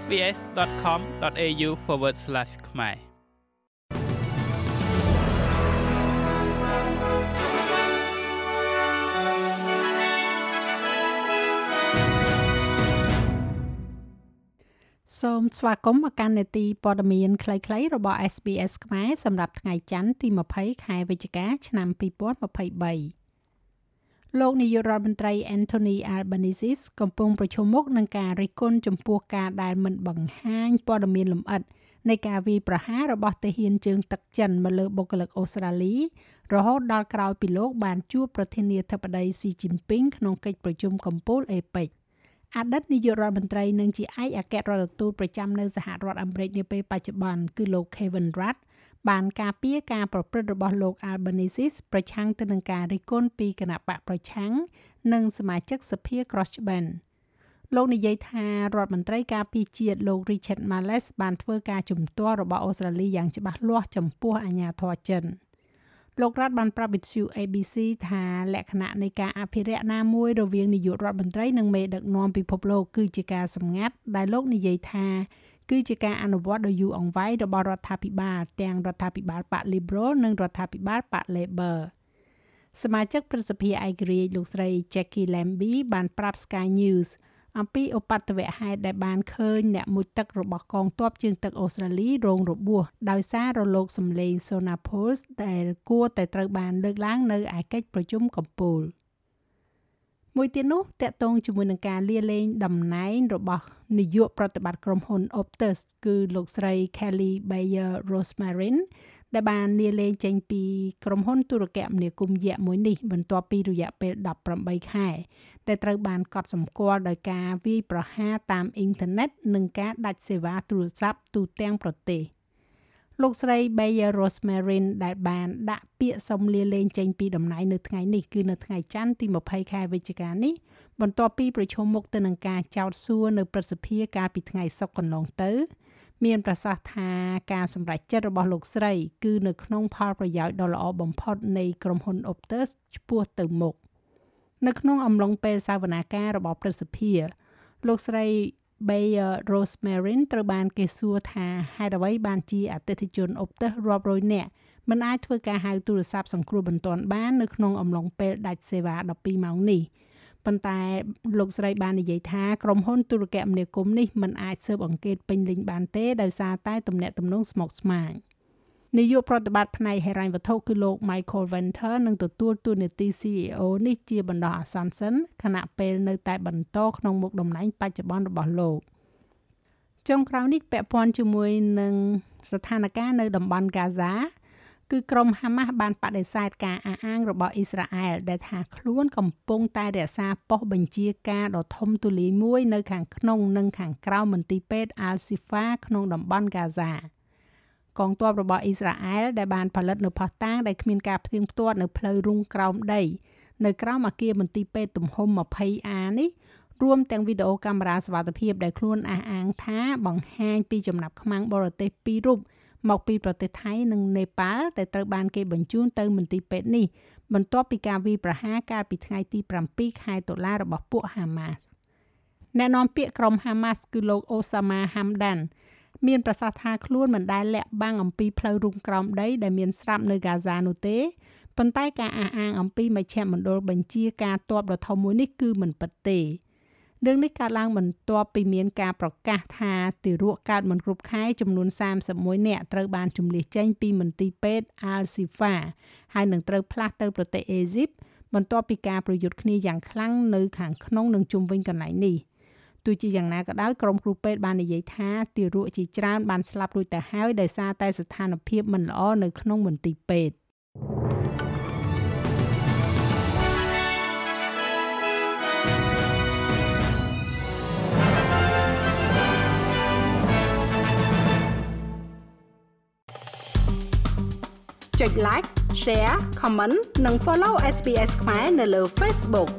sbs.com.au/ ខ្មែរសូមស្វាគមន៍មកកាន់នេតិព័ត៌មានខ្លីៗរបស់ SBS ខ្មែរសម្រាប់ថ្ងៃច័ន្ទទី20ខែវិច្ឆិកាឆ្នាំ2023 លោកនាយករដ្ឋមន្ត្រី Anthony Albanese កំពុងប្រជុំមុខនឹងការរិះគន់ចំពោះការដែលមិនបង្ហាញព័ត៌មានលម្អិតនៃការវាយប្រហាររបស់ទាហានជើងទឹកចិនមកលើបុគ្គលិកអូស្ត្រាលីរហូតដល់ក្រោយពីលោកបានជួបប្រធានាធិបតីស៊ីជីនពីងក្នុងកិច្ចប្រជុំកំពូលអេប៉ិកអតីតនាយករដ្ឋមន្ត្រីនិងជាឯកអគ្គរដ្ឋទូតប្រចាំនៅសហរដ្ឋអាមេរិកនាពេលបច្ចុប្បន្នគឺលោក Kevin Rudd បានការពារការប្រព្រឹត្តរបស់លោក Albanese ប្រឆាំងទៅនឹងការរិះគន់ពីគណៈបកប្រឆាំងនិងសមាជិកសភា Crossband លោកនិយាយថារដ្ឋមន្ត្រីការពារជាតិលោក Richard Marles បានធ្វើការជំទាស់របស់អូស្ត្រាលីយ៉ាងច្បាស់លាស់ចំពោះអាញាធរចិនលោករដ្ឋបានប្រាប់វិទ្យុ ABC ថាលក្ខណៈនៃការអភិរក្សណាមួយរវាងនាយករដ្ឋមន្ត្រីនិងមេដឹកនាំពិភពលោកគឺជាការសម្ងាត់ដែលលោកនិយាយថា គឺជាការអនុវត្តដ៏យូរអង្វែងរបស់រដ្ឋាភិបាលទាំងរដ្ឋាភិបាលបក Liberal និងរដ្ឋាភិបាលបក Labor សមាជិកប្រសិទ្ធិឯករាជ្យលោកស្រី Jackie Lambie បានប្រាប់ Sky News អំពីឧបទ្ទវហេតុដែលបានឃើញអ្នកមុជទឹករបស់កងទ័ពជើងទឹកអូស្ត្រាលីរងរបួសដោយសាររលកសំឡេង Sonar Pulse ដែលគួរតែត្រូវបានលើកឡើងនៅឯកិច្ចប្រជុំកំពូល។ មួយទៀតនោះតកតងជាមួយនឹងការលាលែងតំណែងរបស់នាយកប្រតិបត្តិក្រុមហ៊ុន Optus គឺលោកស្រី Kelly Bayer Rosmarin ដែលបានលាលែងចេញពីក្រុមហ៊ុនទូរគមនាគមន៍យក្សមួយនេះបន្ទាប់ពីរយៈពេល18ខែដែលត្រូវបានកត់សម្គាល់ដោយការវាយប្រហារតាមអ៊ីនធឺណិតនិងការដាច់សេវាទូរស័ព្ទទូទាំងប្រទេស។ លោកស្រី Bayer Rosmarin ដែលបានដាក់ពាក្យសុំលាលែងចេញពីតំណែងនៅថ្ងៃនេះគឺនៅថ្ងៃច័ន្ទទី20ខែវិច្ឆិកានេះបន្ទាប់ពីប្រជុំមុខទៅនឹងការចោទសួរនៅប្រសិទ្ធិកាលពីថ្ងៃសុក្រកន្លងទៅ មានប្រសាសន៍ថាការសម្រេចចិត្តរបស់លោកស្រី គឺនៅក្នុងផលប្រយោជន៍ដ៏ល្អបំផុតនៃក្រុមហ៊ុន Optus ឆ្ពោះទៅមុខនៅក្នុងអំឡុងពេលសវនាការរបស់ប្រសិទ្ធិលោកស្រី Bayer Rosemarin ត្រូវបានគេសួរថាហេតុអ្វីបានជាអតិថិជនអុបទិសរាប់រយនាក់មិនអាចធ្វើការហៅទូរស័ព្ទសង្គ្រោះបន្ទាន់បាននៅក្នុងអំឡុងពេលដាច់សេវា12ម៉ោងនេះប៉ុន្តែលោកស្រីបាននិយាយថាក្រុមហ៊ុនទូរគមនាគមន៍នេះមិនអាចស៊ើបអង្កេតពេញលេញបានទេដោយសារតែទំនាក់ទំនងស្មុគស្មាញ។ នាយកប្រតិបត្តិផ្នែកហិរញ្ញវត្ថុគឺលោក Michael Venter នឹងទទួលតួនាទី CEO នេះជាបណ្ដោះអាសន្នសិនខណៈពេលនៅតែបន្តក្នុងមុខតំណែងបច្ចុប្បន្នរបស់លោកចុងក្រោយនេះពាក់ព័ន្ធជាមួយនឹងស្ថានភាពនៅតំបន់កាហ្សាគឺក្រុមហាម៉ាស់បានបដិសេធការអះអាងរបស់អ៊ីស្រាអែលដែលថាខ្លួនកំពុងតែរក្សាប៉ុស្តិ៍បញ្ជាការដ៏ធំទូលាយមួយនៅខាងក្នុងនិងខាងក្រៅមន្ទីរពេទ្យ Al-Shifa ក្នុងតំបន់កាហ្សា។ កងទ័ពរបស់អ៊ីស្រាអែលដែលបានផលិតនៅផោះតាងដែលគ្មានការផ្ទៀងផ្ទាត់នៅផ្លូវរុងក្រោមដីនៅក្រោមអគារមន្ទីរពេទ្យទំហំ 20A នេះរួមទាំងវីដេអូកាមេរ៉ាសវត្ថិភាពដែលខ្លួនអះអាងថាបង្ហាញពីចំណាប់ខ្មាំងបរទេសពីររូបមកពីប្រទេសថៃនិងនេប៉ាល់ដែលត្រូវបានគេបញ្ជូនទៅមន្ទីរពេទ្យនេះបន្ទាប់ពីការវាយប្រហារកាលពីថ្ងៃទី7ខែតុលារបស់ពួកហាម៉ាស់អ្នកនាំពាក្យក្រុមហាម៉ាស់គឺលោកអូសាម៉ាហាំដាន់ មានប្រសាសន៍ថាខ្លួនមិនដែលលាក់បាំងអំពីផ្លូវរុងក្រោមដីដែលមានស្រាប់នៅហ្គាហ្សានោះទេប៉ុន្តែការអះអាងអំពីមជ្ឈមណ្ឌលបញ្ជាការតបដ៏ធំមួយនេះគឺមិនពិតទេរឿងនេះកើតឡើងបន្ទាប់ពីមានការប្រកាសថាទារកកើតមិនគ្រប់ខែចំនួន31នាក់ត្រូវបានជំនះចេញពីមន្ទីរពេទ្យ Al-Shifa ហើយនឹងត្រូវផ្លាស់ទៅប្រទេសអេស៊ីបបន្ទាប់ពីការប្រយុទ្ធគ្នាយ៉ាងខ្លាំងនៅខាងក្នុងនិងជុំវិញកន្លែងនេះ។ ទោះជាយ៉ាងណាក៏ដោយក្រុមគ្រូពេទ្យបាននិយាយថាទារកជាច្រើនបានស្លាប់រួចទៅហើយដោយសារតែស្ថានភាពមិនល្អនៅក្នុងមន្ទីរពេទ្យចុច like share comment និង follow SPS ខ្មែរនៅលើ Facebook